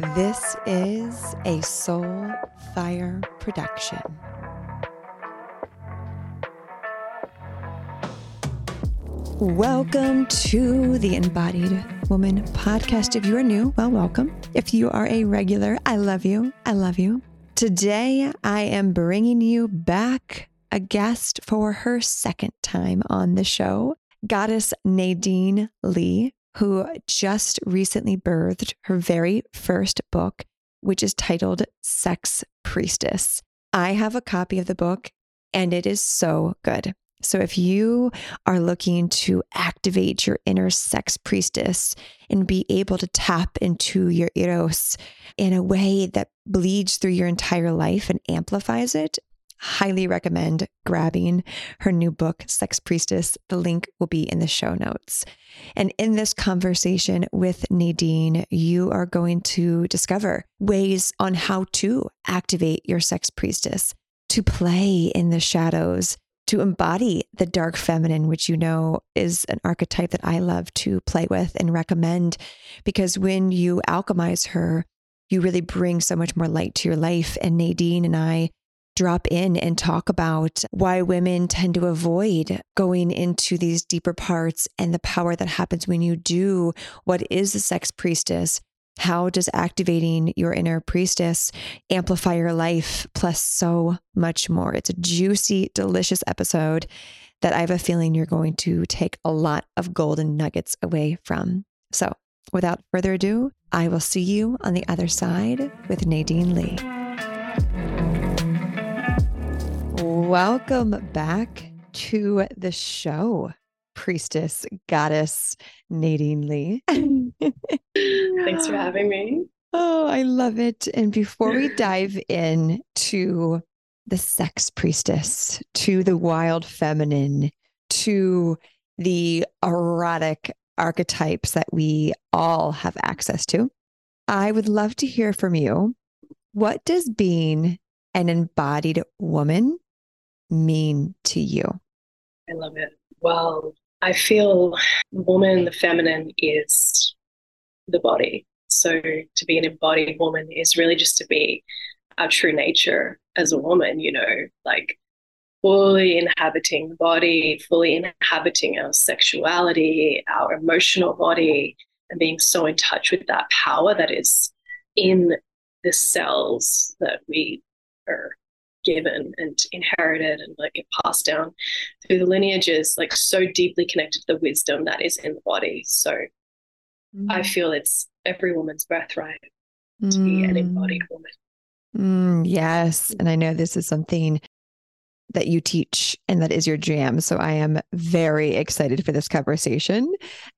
This is a Soul Fire production. Welcome to the Embodied Woman podcast. If you are new, well, welcome. If you are a regular, I love you. I love you. Today, I am bringing you back a guest for her second time on the show, Goddess Nadine Lee who just recently birthed her very first book, which is titled Sex Priestess. I have a copy of the book and it is so good. So, if you are looking to activate your inner sex priestess and be able to tap into your eros in a way that bleeds through your entire life and amplifies it, highly recommend grabbing her new book, Sex Priestess. The link will be in the show notes. And in this conversation with Nadine, you are going to discover ways on how to activate your sex priestess, to play in the shadows, to embody the dark feminine, which you know is an archetype that I love to play with and recommend. Because when you alchemize her, you really bring so much more light to your life. And Nadine and I drop in and talk about why women tend to avoid going into these deeper parts and the power that happens when you do what is the sex priestess. How does activating your inner priestess amplify your life, plus so much more? It's a juicy, delicious episode that I have a feeling you're going to take a lot of golden nuggets away from. So, without further ado, I will see you on the other side with Nadine Lee. Welcome back to the show, priestess, goddess Nadine Lee. Thanks for having me. Oh, I love it. And before we dive in to the sex priestess, to the wild feminine, to the erotic archetypes that we all have access to, I would love to hear from you. What does being an embodied woman mean to you? I love it. Well, I feel woman, the feminine is the body. So to be an embodied woman is really just to be our true nature as a woman, you know, like fully inhabiting the body, fully inhabiting our sexuality, our emotional body, and being so in touch with that power that is in the cells that we are given and inherited and like get passed down through the lineages, like so deeply connected to the wisdom that is in the body. So mm. I feel it's every woman's birthright mm. to be an embodied mm. woman. Mm, yes. And I know this is something that you teach and that is your jam. So I am very excited for this conversation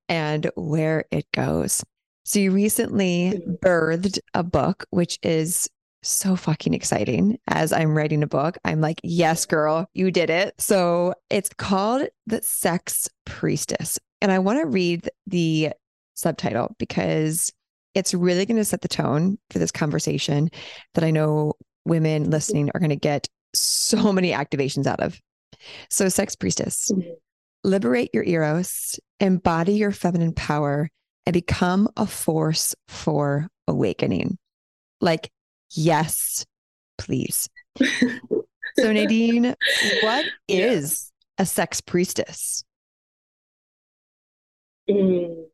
and where it goes. So you recently mm. birthed a book, which is so fucking exciting as I'm writing a book. I'm like, yes, girl, you did it. So it's called The Sex Priestess. And I want to read the subtitle because it's really going to set the tone for this conversation that I know women listening are going to get so many activations out of. So, Sex Priestess, mm-hmm. liberate your eros, embody your feminine power, and become a force for awakening. Like, Yes, please. so, Nadine, what is a sex priestess? Mm.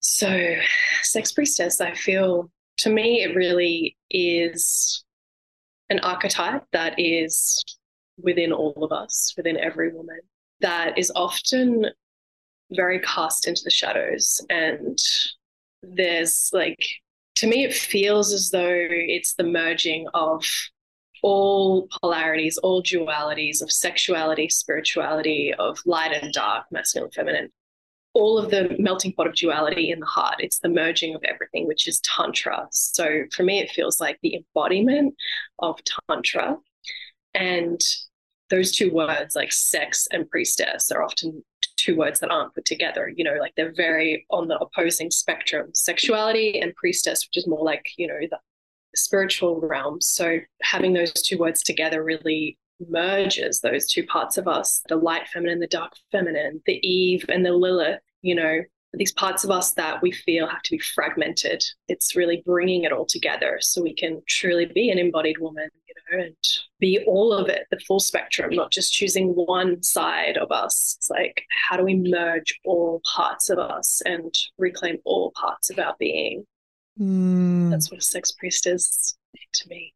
So, sex priestess, I feel to me, it really is an archetype that is within all of us, within every woman, that is often very cast into the shadows. And there's like to me, it feels as though it's the merging of all polarities, all dualities of sexuality, spirituality, of light and dark, masculine, and feminine, all of the melting pot of duality in the heart. It's the merging of everything, which is Tantra. So for me, it feels like the embodiment of Tantra. And those two words, like sex and priestess, are often two words that aren't put together. You know, like they're very on the opposing spectrum sexuality and priestess, which is more like, you know, the spiritual realm. So having those two words together really merges those two parts of us the light feminine, the dark feminine, the Eve and the Lilith, you know, these parts of us that we feel have to be fragmented. It's really bringing it all together so we can truly be an embodied woman, you know, and be all of it, the full spectrum, not just choosing one side of us. It's like, how do we merge all parts of us and reclaim all parts of our being? Mm. That's what a sex priest is to me.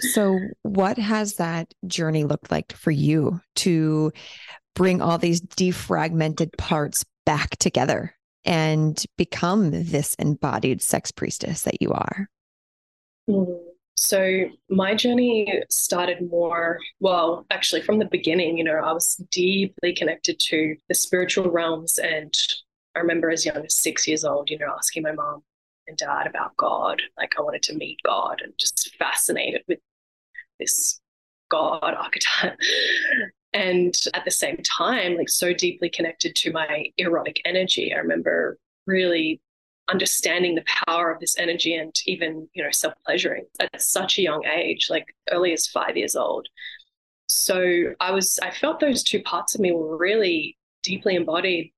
So, what has that journey looked like for you to bring all these defragmented parts back together and become this embodied sex priestess that you are? Mm. So, my journey started more, well, actually, from the beginning, you know, I was deeply connected to the spiritual realms. And I remember as young as six years old, you know, asking my mom and dad about God. Like, I wanted to meet God and just fascinated with this God archetype. And at the same time, like so deeply connected to my erotic energy. I remember really understanding the power of this energy and even, you know, self pleasuring at such a young age, like early as five years old. So I was, I felt those two parts of me were really deeply embodied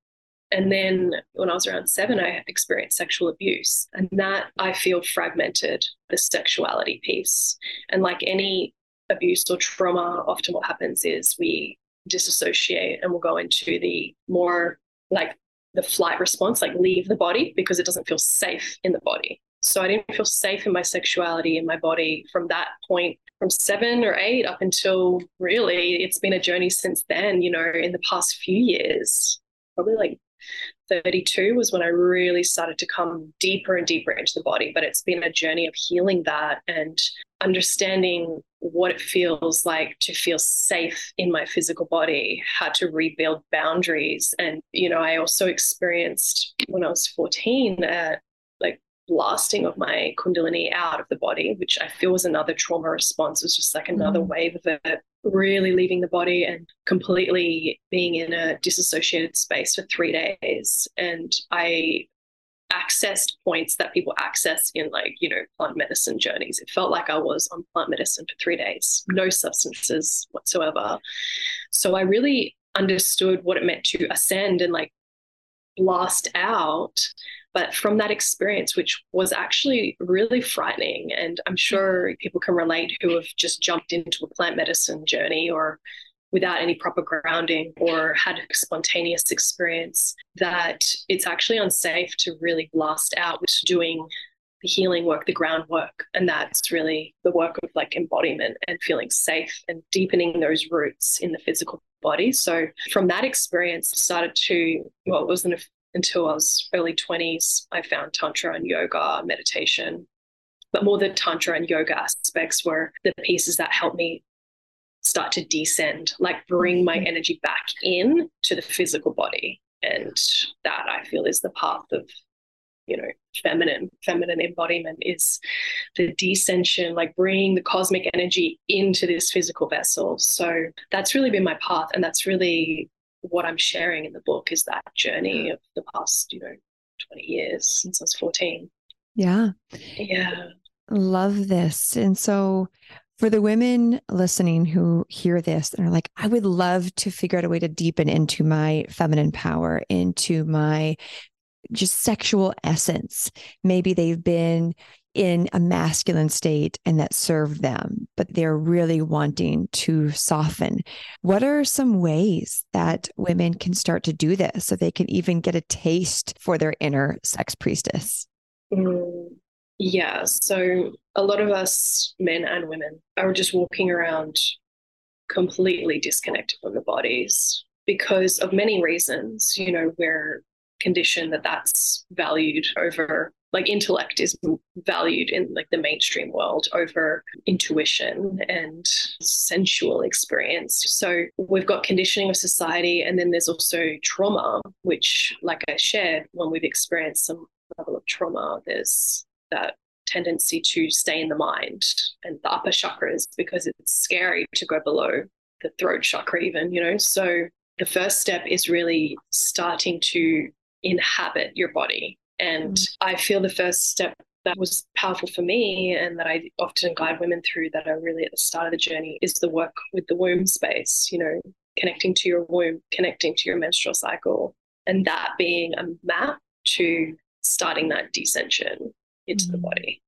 and then when I was around seven, I experienced sexual abuse. And that I feel fragmented the sexuality piece. And like any abuse or trauma, often what happens is we disassociate and we'll go into the more like the flight response, like leave the body because it doesn't feel safe in the body. So I didn't feel safe in my sexuality in my body from that point, from seven or eight up until really it's been a journey since then, you know, in the past few years, probably like 32 was when I really started to come deeper and deeper into the body. But it's been a journey of healing that and understanding what it feels like to feel safe in my physical body, how to rebuild boundaries. And, you know, I also experienced when I was 14, uh, like blasting of my kundalini out of the body, which I feel was another trauma response. It was just like another mm. wave of it really leaving the body and completely being in a disassociated space for three days. And I accessed points that people access in like you know plant medicine journeys it felt like i was on plant medicine for three days no substances whatsoever so i really understood what it meant to ascend and like blast out but from that experience, which was actually really frightening, and I'm mm-hmm. sure people can relate who have just jumped into a plant medicine journey or without any proper grounding or had a spontaneous experience, that it's actually unsafe to really blast out with doing the healing work, the groundwork. And that's really the work of like embodiment and feeling safe and deepening those roots in the physical body. So from that experience, started to, well, it wasn't until I was early 20s, I found Tantra and yoga, meditation. But more the Tantra and yoga aspects were the pieces that helped me start to descend, like bring my mm-hmm. energy back in to the physical body. And that I feel is the path of, you know, feminine, feminine embodiment is the descension, like bringing the cosmic energy into this physical vessel. So that's really been my path. And that's really what I'm sharing in the book is that journey mm. of the past, you know, 20 years since I was 14. Yeah. Yeah. Love this. And so for the women listening who hear this and are like, I would love to figure out a way to deepen into my feminine power, into my just sexual essence. Maybe they've been in a masculine state and that served them, but they're really wanting to soften. What are some ways that women can start to do this so they can even get a taste for their inner sex priestess? Mm, yeah. So a lot of us, men and women, are just walking around completely disconnected from the bodies because of many reasons. You know, we're conditioned that that's valued over like intellect is valued in like the mainstream world over intuition and sensual experience. So we've got conditioning of society and then there's also trauma which like i shared when we've experienced some level of trauma there's that tendency to stay in the mind and the upper chakras because it's scary to go below the throat chakra even you know? So the first step is really starting to inhabit your body and mm. I feel the first step that was powerful for me and that I often guide women through that are really at the start of the journey is the work with the womb space, you know, connecting to your womb, connecting to your menstrual cycle, and that being a map to starting that descension into mm. the body.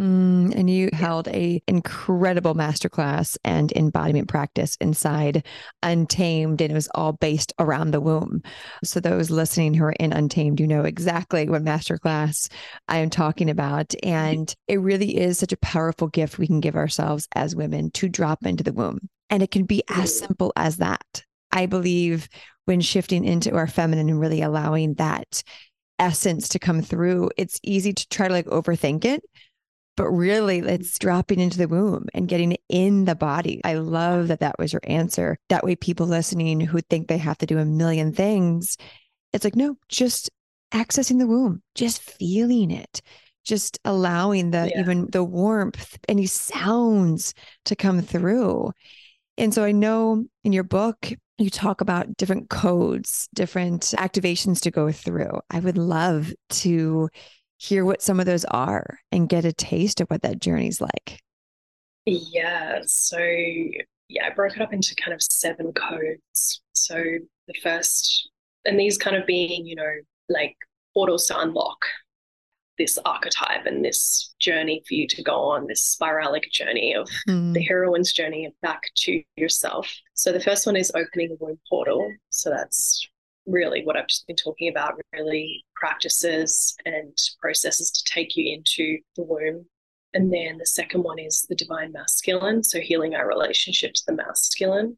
Mm, and you held a incredible masterclass and embodiment practice inside Untamed, and it was all based around the womb. So those listening who are in Untamed, you know exactly what masterclass I am talking about. And it really is such a powerful gift we can give ourselves as women to drop into the womb. And it can be as simple as that. I believe when shifting into our feminine and really allowing that essence to come through, it's easy to try to like overthink it but really it's dropping into the womb and getting in the body. I love that that was your answer. That way, people listening who think they have to do a million things, it's like, no, just accessing the womb, just feeling it, just allowing the yeah. even the warmth, any sounds to come through. And so I know in your book, you talk about different codes, different activations to go through. I would love to hear what some of those are and get a taste of what that journey's like? Yeah. So, yeah, I broke it up into kind of seven codes. So, the first, and these kind of being, you know, like portals to unlock this archetype and this journey for you to go on this spiralic journey of mm. the heroine's journey back to yourself. So the first one is opening a womb portal. So that's really what I've just been talking about, really practices and processes to take you into the womb. And then the second one is the divine masculine. So healing our relationship to the masculine,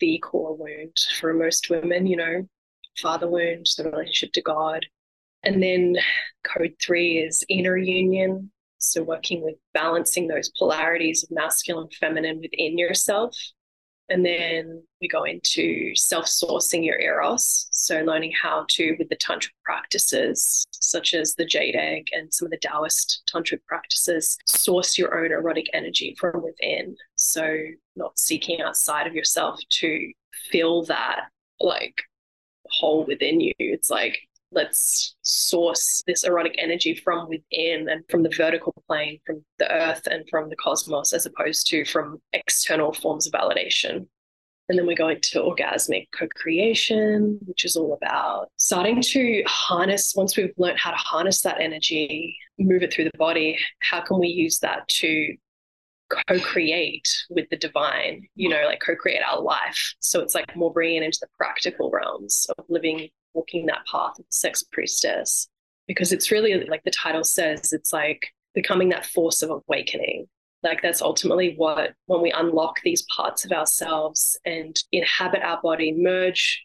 the core wound for most women, you know, father wound, the relationship to God. And then code three is inner union. So working with balancing those polarities of masculine, feminine within yourself and then we go into self sourcing your eros. So, learning how to, with the tantric practices, such as the jade egg and some of the Taoist tantric practices, source your own erotic energy from within. So, not seeking outside of yourself to fill that like hole within you. It's like let's source this erotic energy from within and from the vertical plane, from the earth and from the cosmos, as opposed to from external forms of validation. And then we go into orgasmic co creation, which is all about starting to harness, once we've learned how to harness that energy, move it through the body, how can we use that to co create with the divine, you know, like co create our life? So it's like more bringing it into the practical realms of living walking that path of the sex priestess because it's really like the title says it's like becoming that force of awakening like that's ultimately what when we unlock these parts of ourselves and inhabit our body merge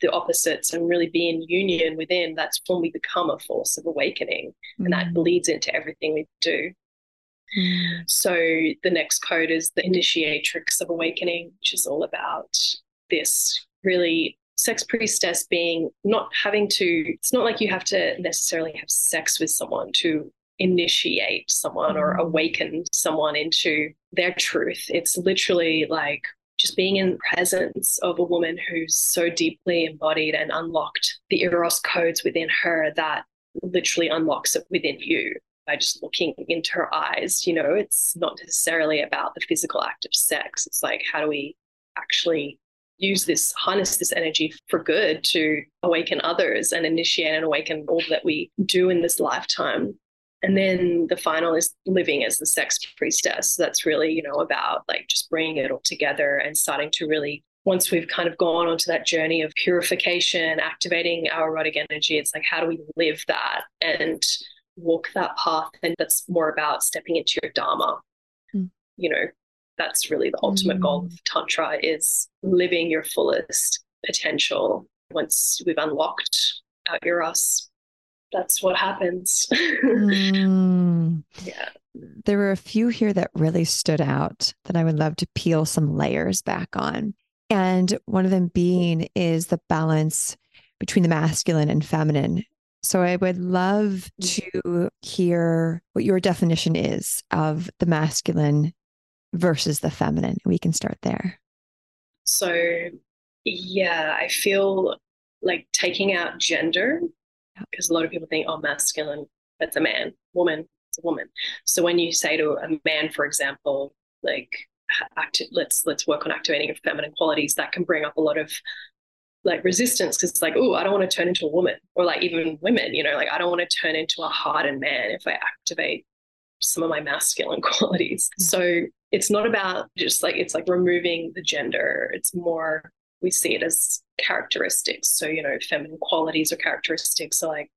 the opposites and really be in union within that's when we become a force of awakening mm. and that mm. bleeds into everything we do mm. so the next code is the initiatrix of awakening which is all about this really sex priestess being not having to, it's not like you have to necessarily have sex with someone to initiate someone or mm-hmm. awaken someone into their truth. It's literally like just being in presence of a woman who's so deeply embodied and unlocked the eros codes within her that literally unlocks it within you by just looking into her eyes you know it's not necessarily about the physical act of sex it's like how do we actually use this, harness this energy for good to awaken others and initiate and awaken all that we do in this lifetime. And then the final is living as the sex priestess. That's really, you know, about like just bringing it all together and starting to really, once we've kind of gone onto that journey of purification, activating our erotic energy, it's like, how do we live that and walk that path? And that's more about stepping into your Dharma, mm. you know, that's really the ultimate mm. goal of tantra is living your fullest potential once we've unlocked our eros that's what happens mm. yeah there were a few here that really stood out that i would love to peel some layers back on and one of them being is the balance between the masculine and feminine so I would love mm. to hear what your definition is of the masculine versus the feminine. We can start there. So, yeah, I feel like taking out gender, because a lot of people think, oh, masculine, that's a man, woman, it's a woman. So when you say to a man, for example, like, acti- let's let's work on activating feminine qualities, that can bring up a lot of like resistance because it's like, oh, I don't want to turn into a woman, or like even women, you know, like I don't want to turn into a hardened man if I activate some of my masculine qualities. So it's not about just like it's like removing the gender. It's more we see it as characteristics. So, you know, feminine qualities or characteristics are like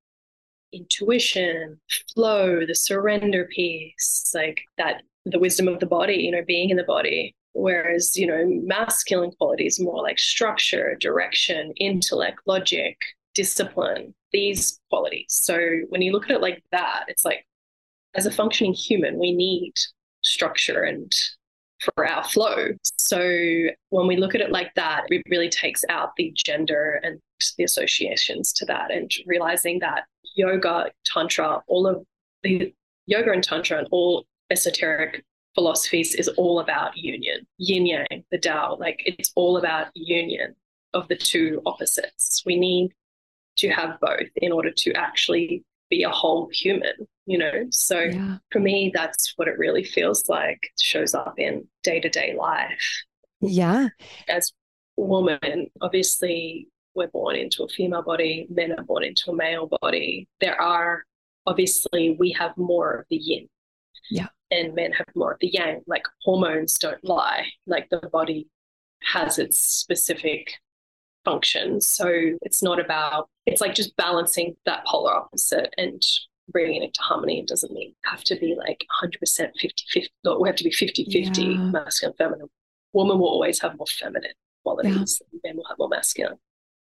intuition, flow, the surrender piece, like that, the wisdom of the body, you know, being in the body. Whereas, you know, masculine qualities more like structure, direction, intellect, logic, discipline, these qualities. So when you look at it like that, it's like as a functioning human, we need structure and for our flow. So when we look at it like that, it really takes out the gender and the associations to that and realizing that yoga, tantra, all of the yoga and tantra and all esoteric philosophies is all about union, yin yang, the Tao. Like it's all about union of the two opposites. We need to have both in order to actually be a whole human, you know? So yeah. for me, that's what it really feels like. It shows up in day to day life. Yeah. As women, obviously, we're born into a female body, men are born into a male body. There are obviously we have more of the yin. Yeah. And men have more of the yang. Like hormones don't lie. Like the body has its specific functions. So it's not about it's like just balancing that polar opposite and bringing it to harmony. It doesn't mean have to be like 100% 50 50. No, we have to be 50 50 yeah. masculine, feminine. Woman will always have more feminine qualities, yeah. men will have more masculine.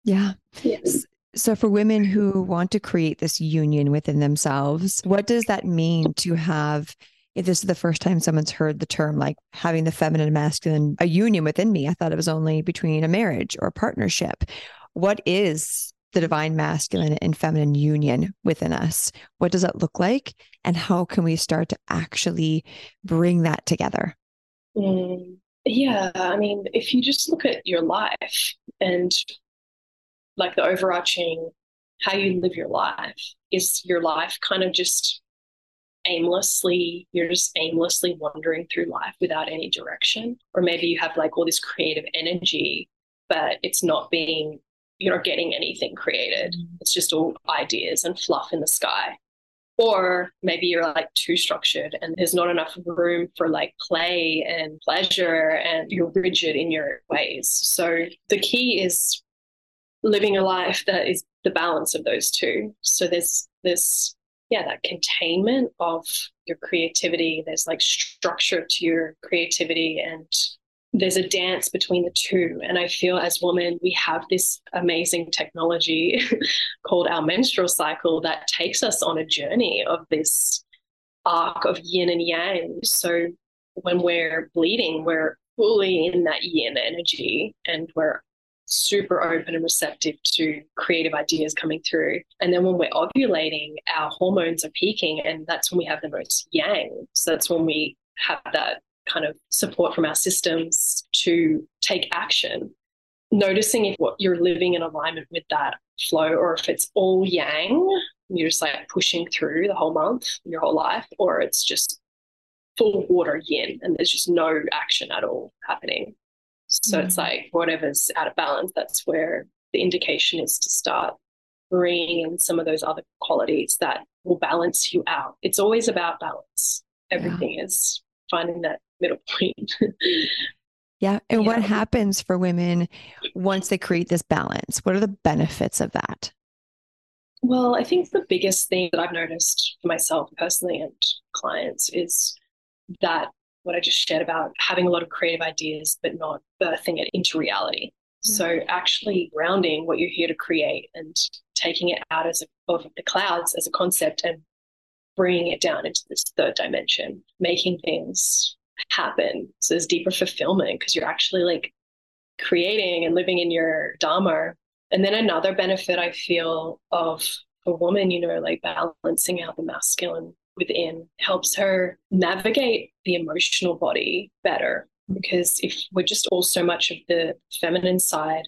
Yeah. Yes. So, for women who want to create this union within themselves, what does that mean to have? If this is the first time someone's heard the term like having the feminine and masculine, a union within me, I thought it was only between a marriage or a partnership. What is the divine masculine and feminine union within us? What does it look like? And how can we start to actually bring that together? Mm, yeah. I mean, if you just look at your life and like the overarching how you live your life is your life kind of just aimlessly you're just aimlessly wandering through life without any direction or maybe you have like all this creative energy but it's not being you're not getting anything created mm. it's just all ideas and fluff in the sky or maybe you're like too structured and there's not enough room for like play and pleasure and you're rigid in your ways so the key is living a life that is the balance of those two. So there's this, yeah, that containment of your creativity. There's like structure to your creativity and there's a dance between the two. And I feel as women, we have this amazing technology called our menstrual cycle that takes us on a journey of this arc of yin and yang. So when we're bleeding, we're fully in that yin energy and we're super open and receptive to creative ideas coming through. And then when we're ovulating, our hormones are peaking, and that's when we have the most yang. So that's when we have that kind of support from our systems to take action. Noticing if what you're living in alignment with that flow, or if it's all yang, you're just like pushing through the whole month, your whole life, or it's just full water yin and there's just no action at all happening. So mm-hmm. it's like whatever's out of balance, that's where the indication is to start bringing in some of those other qualities that will balance you out. It's always about balance. Everything yeah. is finding that middle point. yeah. And what happens for women once they create this balance? What are the benefits of that? Well, I think the biggest thing that I've noticed for myself personally and clients is that what I just shared about having a lot of creative ideas, but not birthing it into reality. Yeah. So actually grounding what you're here to create and taking it out as a, of the clouds as a concept and bringing it down into this third dimension, making things happen. So there's deeper fulfillment because you're actually like creating and living in your dharma. And then another benefit I feel of a woman, you know, like balancing out the masculine within helps her navigate the emotional body better. Because if we're just all so much of the feminine side,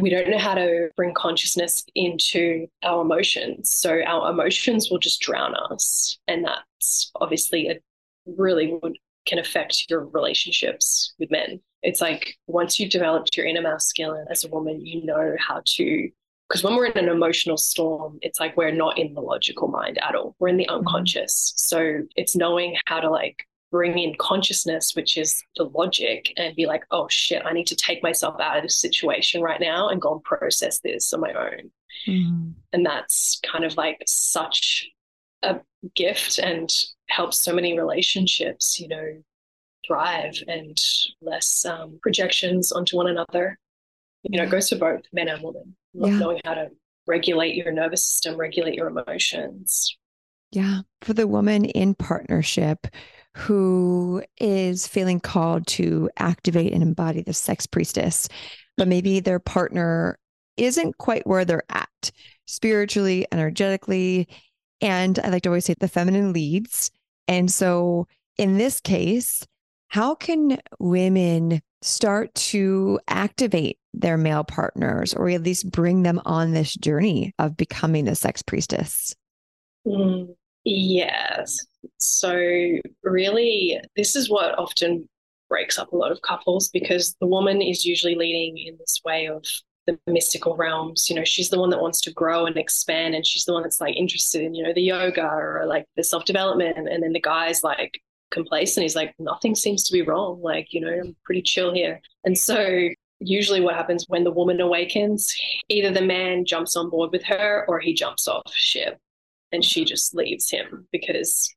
we don't know how to bring consciousness into our emotions. So our emotions will just drown us. And that's obviously a really would can affect your relationships with men. It's like once you've developed your inner masculine as a woman, you know how to. Because when we're in an emotional storm, it's like we're not in the logical mind at all. We're in the mm-hmm. unconscious. So it's knowing how to like bring in consciousness, which is the logic, and be like, oh shit, I need to take myself out of this situation right now and go and process this on my own. Mm. And that's kind of like such a gift and helps so many relationships, you know, thrive and less um, projections onto one another. You know, it goes for both men and women. Yeah. Knowing how to regulate your nervous system, regulate your emotions. Yeah. For the woman in partnership who is feeling called to activate and embody the sex priestess, but maybe their partner isn't quite where they're at spiritually, energetically. And I like to always say the feminine leads. And so in this case, how can women start to activate their male partners or at least bring them on this journey of becoming a sex priestess? Mm, yes. So, really, this is what often breaks up a lot of couples because the woman is usually leading in this way of the mystical realms. You know, she's the one that wants to grow and expand, and she's the one that's like interested in, you know, the yoga or like the self development. And then the guy's like complacent. He's like, nothing seems to be wrong. Like, you know, I'm pretty chill here. And so usually what happens when the woman awakens, either the man jumps on board with her or he jumps off ship and she just leaves him because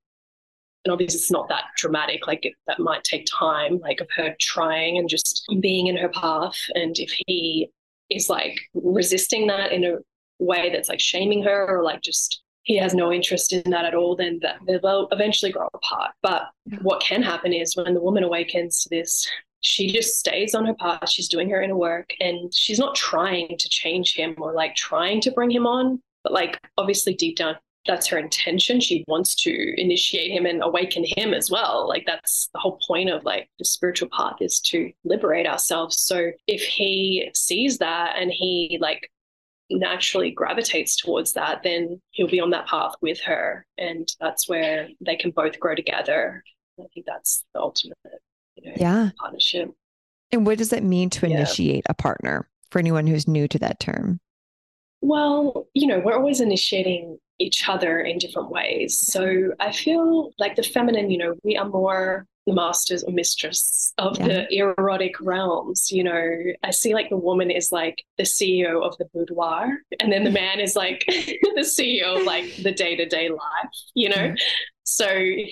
and obviously it's not that dramatic like it, that might take time like of her trying and just being in her path and if he is like resisting that in a way that's like shaming her or like just he has no interest in that at all, then that they will eventually grow apart. But what can happen is when the woman awakens to this, she just stays on her path. She's doing her inner work and she's not trying to change him or like trying to bring him on. But like obviously deep down, that's her intention. She wants to initiate him and awaken him as well. Like that's the whole point of like the spiritual path is to liberate ourselves. So if he sees that and he like naturally gravitates towards that, then he'll be on that path with her. And that's where they can both grow together. I think that's the ultimate you know, yeah. partnership. And what does it mean to yeah. initiate a partner for anyone who's new to that term? Well, you know, we're always initiating each other in different ways. So I feel like the feminine, you know, we are more the masters or mistress of yeah. the erotic realms. You know, I see like the woman is like the CEO of the boudoir, and then the man is like the CEO of like the day to day life, you know? Yeah. So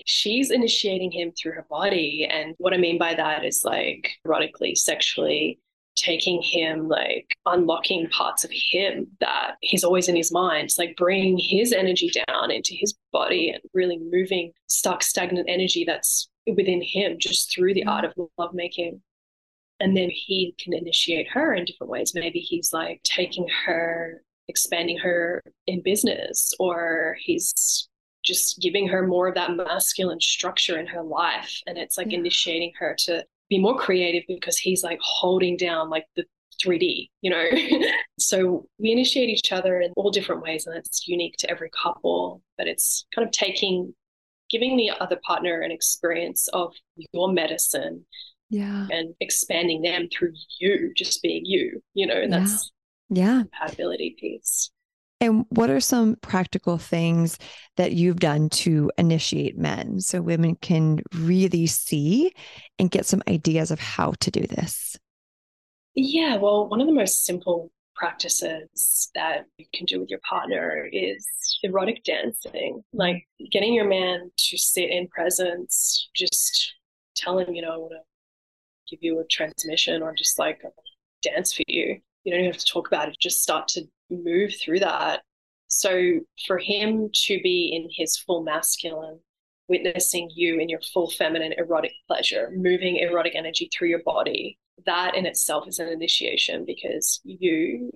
she's initiating him through her body. And what I mean by that is like erotically, sexually, taking him like unlocking parts of him that he's always in his mind it's like bringing his energy down into his body and really moving stuck stagnant energy that's within him just through the art of lovemaking. And then he can initiate her in different ways. Maybe he's like taking her expanding her in business or he's just giving her more of that masculine structure in her life. And it's like yeah. initiating her to be more creative because he's like holding down like the 3D, you know. so we initiate each other in all different ways, and it's unique to every couple. But it's kind of taking, giving the other partner an experience of your medicine, yeah, and expanding them through you, just being you, you know. And that's yeah, compatibility piece. And what are some practical things that you've done to initiate men so women can really see and get some ideas of how to do this? Yeah, well, one of the most simple practices that you can do with your partner is erotic dancing, like getting your man to sit in presence, just tell him, you know, I want to give you a transmission or just like dance for you. You don't even have to talk about it, just start to move through that. So for him to be in his full masculine, witnessing you in your full feminine erotic pleasure, moving erotic energy through your body, that in itself is an initiation because you,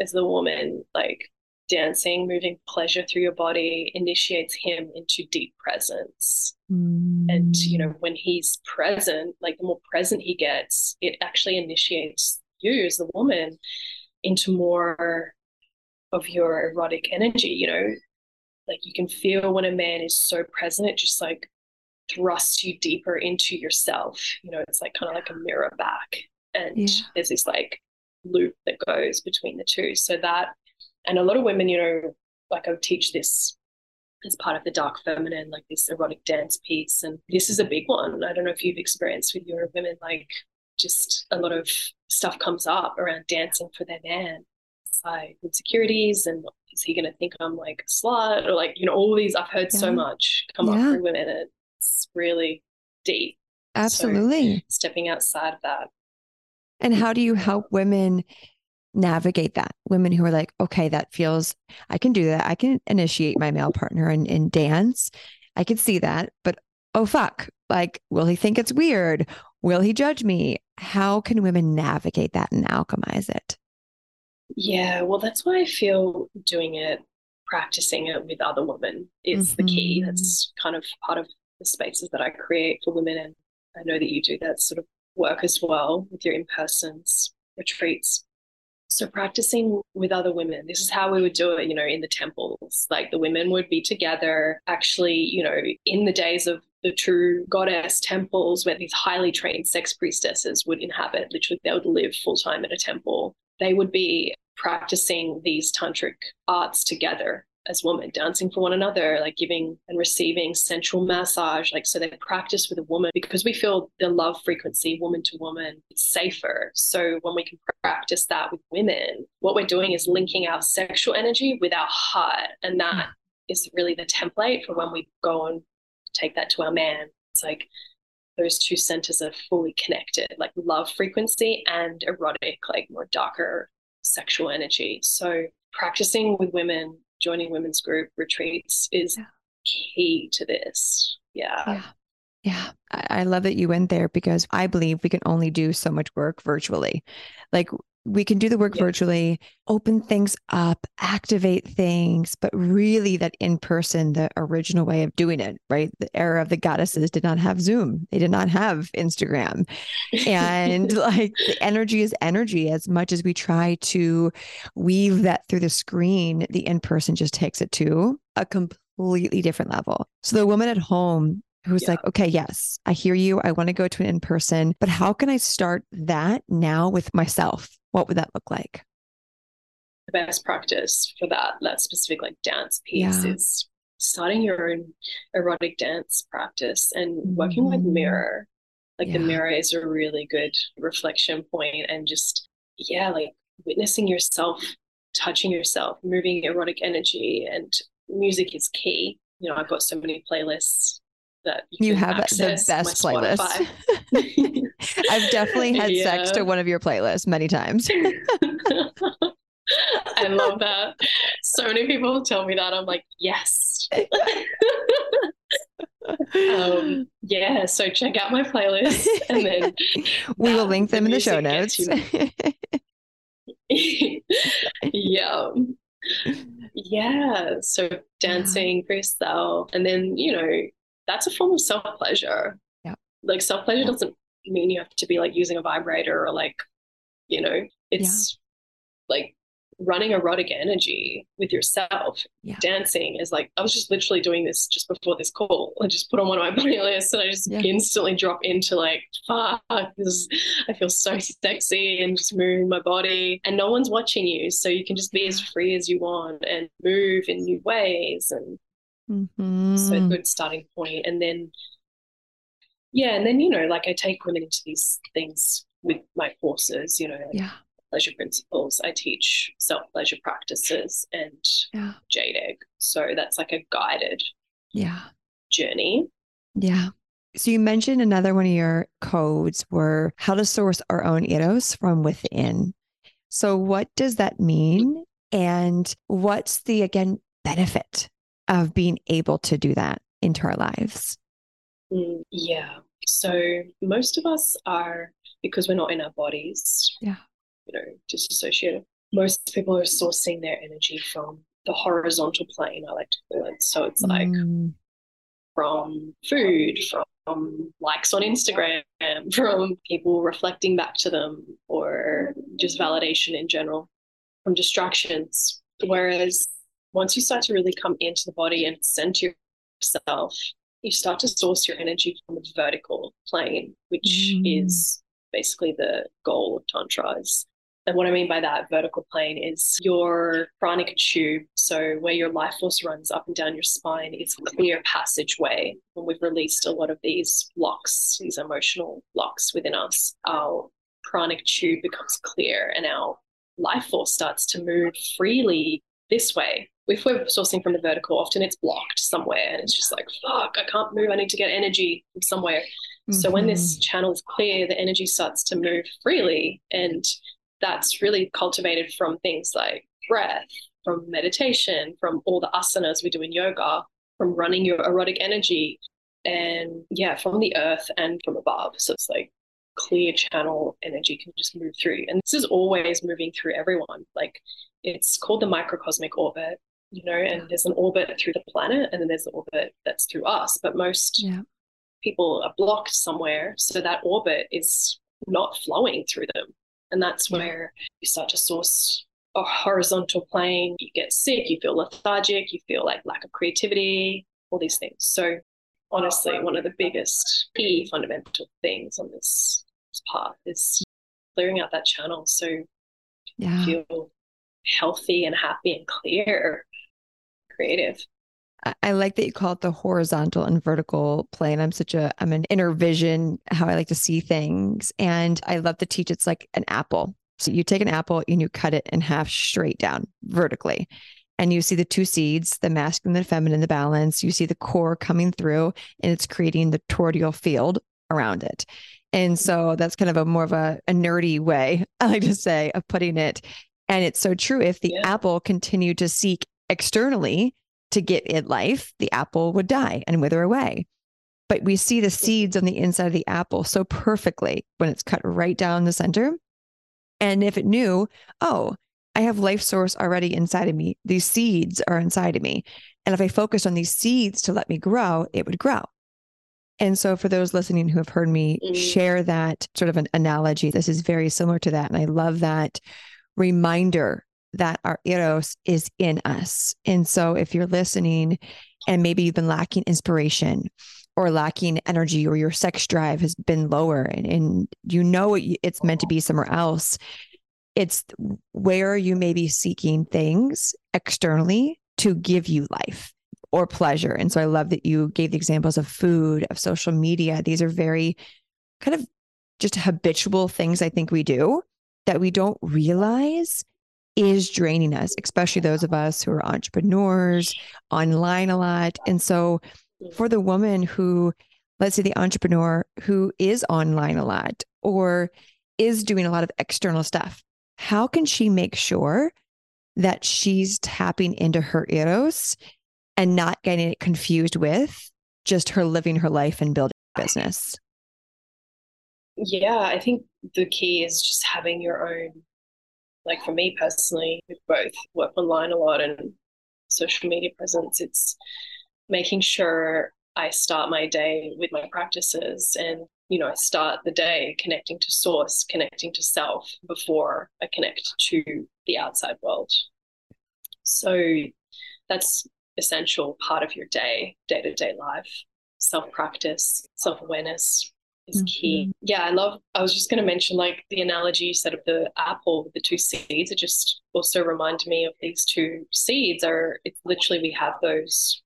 as the woman, like dancing, moving pleasure through your body initiates him into deep presence. Mm. And, you know, when he's present, like the more present he gets, it actually initiates you as the woman into more of your erotic energy, you know, like you can feel when a man is so present, it just like thrusts you deeper into yourself. You know, it's like kind of like a mirror back. And yeah. there's this like loop that goes between the two. So that, and a lot of women, you know, like I would teach this as part of the dark feminine, like this erotic dance piece. And this is a big one. I don't know if you've experienced with your women, like just a lot of stuff comes up around dancing for their man. It's like insecurities and is he going to think I'm like a slut or like, you know, all these I've heard yeah. so much come yeah. up from women. And it's really deep. Absolutely. So stepping outside of that. And how do you help women navigate that? Women who are like, okay, that feels, I can do that. I can initiate my male partner in, in dance. I can see that, but oh, fuck. Like, will he think it's weird? Will he judge me? How can women navigate that and alchemize it? Yeah, well, that's why I feel doing it, practicing it with other women is mm-hmm. the key. Mm-hmm. That's kind of part of the spaces that I create for women. And I know that you do that sort of work as well with your in persons retreats. So practicing with other women, this is how we would do it, you know, in the temples. Like the women would be together, actually, you know, in the days of the true goddess temples where these highly trained sex priestesses would inhabit, literally they would live full time at a temple. They would be practicing these tantric arts together as women, dancing for one another, like giving and receiving sensual massage. Like, so they practice with a woman because we feel the love frequency, woman to woman, it's safer. So when we can practice that with women, what we're doing is linking our sexual energy with our heart. And that mm. really the template for when we go and take that to our man. It's like those two centers are fully connected, like love frequency and erotic, like more darker sexual energy. So practicing with women joining women's group retreats is yeah. key to this. Yeah. Yeah. Yeah. I love that you went there because I believe we can only do so much work virtually. Like we can do the work yeah. virtually, open things up, activate things, but really that in person, the original way of doing it, right? The era of the goddesses did not have Zoom, they did not have Instagram. And like the energy is energy. As much as we try to weave that through the screen, the in person just takes it to a completely different level. So the woman at home who's yeah. like, okay, yes, I hear you. I want to go to an in person, but how can I start that now with myself? What would that look like? The best practice for that, that specific like dance piece yeah. is starting your own erotic dance practice and mm-hmm. working with mm-hmm. mirror. Like yeah. the mirror is a really good reflection point and just, yeah, like witnessing yourself, touching yourself, moving erotic energy and music is key. You know, I've got so many playlists that you, you have the best playlist. I've definitely had yeah. sex to one of your playlists many times. I love that. So many people tell me that. I'm like, yes. um, yeah, so check out my playlist and then we will link them the in the show notes. yeah. Yeah. So dancing yourself. And then, you know, that's a form of self pleasure. Yeah. Like self pleasure yeah. doesn't mean you have to be like using a vibrator or like, you know, it's yeah. like running erotic energy with yourself. Yeah. Dancing is like I was just literally doing this just before this call. I just put on one of my playlists and I just yeah. instantly drop into like, fuck, this I feel so sexy and just moving my body. And no one's watching you. So you can just be as free as you want and move in new ways and Mm-hmm. So good starting point. And then, yeah, and then, you know, like I take women into these things with my courses, you know, like yeah. pleasure principles. I teach self pleasure practices and yeah. jade egg. So that's like a guided yeah journey. Yeah. So you mentioned another one of your codes were how to source our own eros from within. So what does that mean? And what's the again benefit of being able to do that into our lives? Mm, yeah. So most of us are, because we're not in our bodies, yeah. you know, disassociated. Most people are sourcing their energy from the horizontal plane, I like to call it. So it's like mm. from food, from likes on Instagram, from people reflecting back to them, or just validation in general, from distractions. Whereas once you start to really come into the body and center yourself, you start to source your energy from the vertical plane, which mm. is basically the goal of Tantras. And what I mean by that vertical plane is your pranic tube. So, where your life force runs up and down your spine is a clear passageway. When we've released a lot of these blocks, these emotional blocks within us, our pranic tube becomes clear and our life force starts to move freely this way. If we're sourcing from the vertical, often it's blocked somewhere and it's just like, fuck, I can't move. I need to get energy from somewhere. Mm-hmm. So when this mm-hmm. channel is clear, the energy starts to move freely. And that's really cultivated from things like breath, from meditation, from all the asanas we do in yoga, from running your erotic energy, and yeah, from the earth and from above. So it's like clear channel energy can just move through. And this is always moving through everyone. Like it's called the microcosmic orbit, you know, and there's an orbit through the planet and then there's an orbit that's through us. But most yeah. people are blocked somewhere. So that orbit is not flowing through them. And that's yeah. where you start to source a horizontal plane. You get sick, you feel lethargic, you feel like lack of creativity, all these things. So honestly, one of the biggest key fundamental things on this path is clearing out that channel so yeah. you feel healthy and happy and clear, creative. I like that you call it the horizontal and vertical plane. I'm such a I'm an inner vision how I like to see things. And I love to teach it's like an apple. So you take an apple and you cut it in half straight down vertically. And you see the two seeds, the masculine and the feminine, the balance. You see the core coming through and it's creating the toroidal field around it. And so that's kind of a more of a, a nerdy way, I like to say, of putting it. And it's so true. If the yeah. apple continued to seek externally to get it life, the apple would die and wither away. But we see the seeds on the inside of the apple so perfectly when it's cut right down the center. And if it knew, oh, I have life source already inside of me, these seeds are inside of me. And if I focus on these seeds to let me grow, it would grow. And so, for those listening who have heard me mm. share that sort of an analogy, this is very similar to that. And I love that reminder that our eros is in us. And so, if you're listening and maybe you've been lacking inspiration or lacking energy or your sex drive has been lower and, and you know it's meant to be somewhere else, it's where you may be seeking things externally to give you life or pleasure. And so I love that you gave the examples of food, of social media. These are very kind of just habitual things I think we do that we don't realize is draining us, especially those of us who are entrepreneurs, online a lot. And so for the woman who, let's say the entrepreneur who is online a lot or is doing a lot of external stuff, how can she make sure that she's tapping into her eros and not getting it confused with just her living her life and building business. Yeah, I think the key is just having your own, like for me personally, with both work online a lot and social media presence, it's making sure I start my day with my practices and, you know, I start the day connecting to source, connecting to self before I connect to the outside world. So that's essential part of your day, day to day life. Self practice, self awareness is mm-hmm. key. Yeah, I love, I was just going to mention like the analogy you said of the apple with the two seeds. It just also reminded me of these two seeds are, it's literally we have those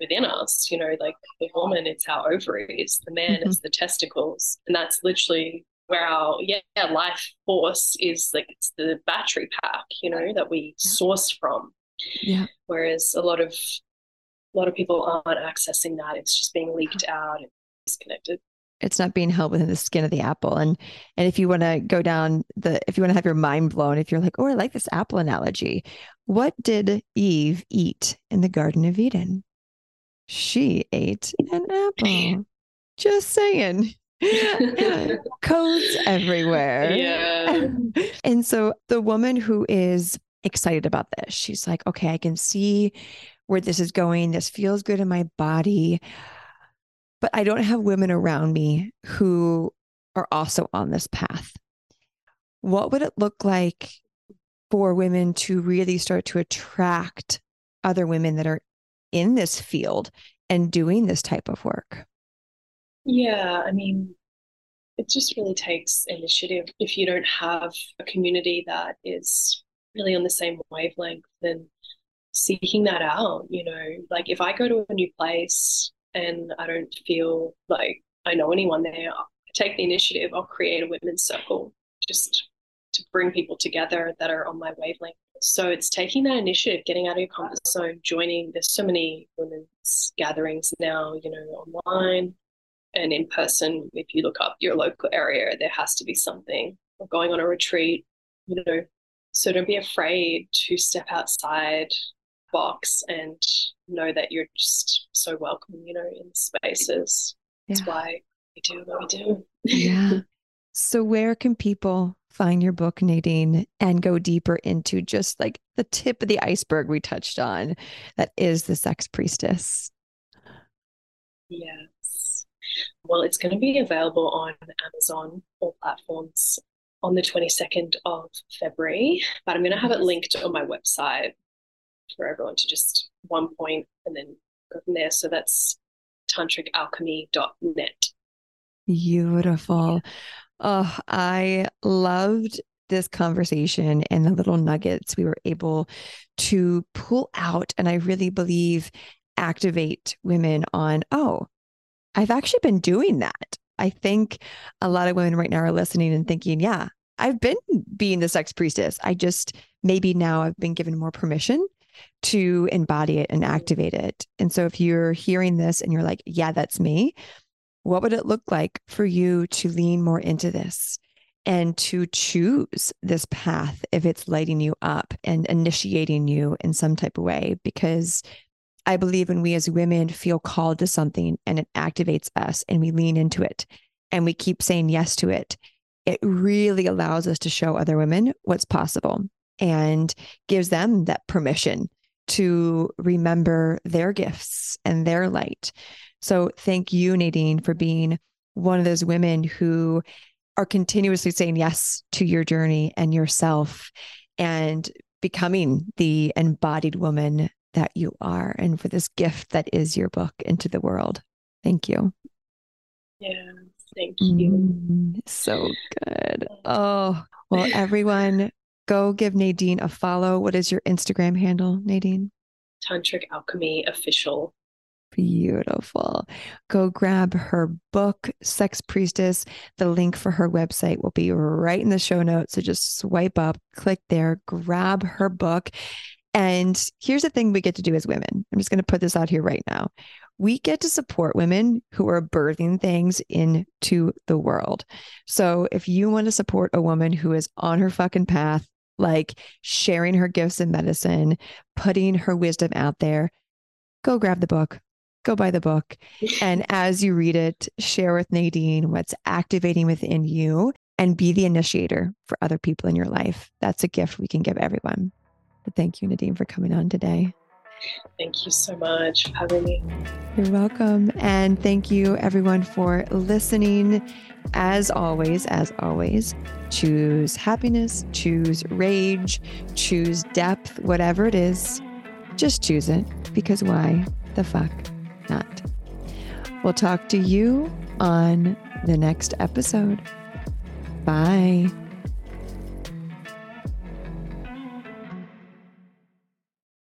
within us, you know, like the woman, it's our ovaries, the man mm-hmm. is the testicles. And that's literally where our yeah, life force is like it's the battery pack, you know, that we yeah. source from. Yeah. Whereas a lot of a lot of people aren't accessing that. It's just being leaked out and disconnected. It's not being held within the skin of the apple. And and if you want to go down the if you want to have your mind blown, if you're like, oh, I like this apple analogy. What did Eve eat in the Garden of Eden? She ate an apple. Just saying. Codes everywhere. Yeah. and so the woman who is excited about this. She's like, okay, I can see where this is going. This feels good in my body. But I don't have women around me who are also on this path. What would it look like for women to really start to attract other women that are in this field and doing this type of work? Yeah, I mean, it just really takes initiative. If you don't have a community that is really on the same wavelength, then seeking that out, you know, like if I go to a new place and I don't feel like I know anyone there, I take the initiative, I'll create a women's circle just to bring people together that are on my wavelength. So it's taking that initiative, getting out of your comfort zone, joining. There's so many women's gatherings now, you know, online and in person. If you look up your local area, there has to be something. Or going on a retreat, you know. So don't be afraid to step outside box and know that you're just so welcome, you know, in spaces. Yeah. That's why we do what we do. yeah. So where can people find your book, Nadine, and go deeper into just like the tip of the iceberg we touched on that is the sex priestess? Yes. Well, it's going to be available on Amazon, all platforms, on the 22nd of February, but I'm going to have it linked on my website for everyone to just one point and then go from there. So that's tantricalchemy.net. Beautiful. Oh, I loved this conversation and the little nuggets we were able to pull out. And I really believe activate women on, oh, I've actually been doing that. I think a lot of women right now are listening and thinking, yeah, I've been being the sex priestess. I just maybe now I've been given more permission to embody it and activate it. And so if you're hearing this and you're like, yeah, that's me, what would it look like for you to lean more into this and to choose this path if it's lighting you up and initiating you in some type of way? Because I believe when we as women feel called to something and it activates us and we lean into it and we keep saying yes to it, it really allows us to show other women what's possible and gives them that permission to remember their gifts and their light. So thank you, Nadine, for being one of those women who are continuously saying yes to your journey and yourself and becoming the embodied woman that you are and for this gift that is your book into the world. Thank you. Yeah, thank you. Mm, so good. Oh, well, everyone, go give Nadine a follow. What is your Instagram handle, Nadine? Tantric Alchemy Official. Beautiful. Go grab her book, Sex Priestess. The link for her website will be right in the show notes. So just swipe up, click there, grab her book. And here's the thing we get to do as women. I'm just going to put this out here right now. We get to support women who are birthing things into the world. So if you want to support a woman who is on her fucking path, like sharing her gifts in medicine, putting her wisdom out there, go grab the book, go buy the book. and as you read it, share with Nadine what's activating within you and be the initiator for other people in your life. That's a gift we can give everyone. But thank you, Nadine, for coming on today. Thank you so much for having me. You're welcome. And thank you, everyone, for listening. As always, as always, choose happiness, choose rage, choose depth, whatever it is. Just choose it because why the fuck not? We'll talk to you on the next episode. Bye.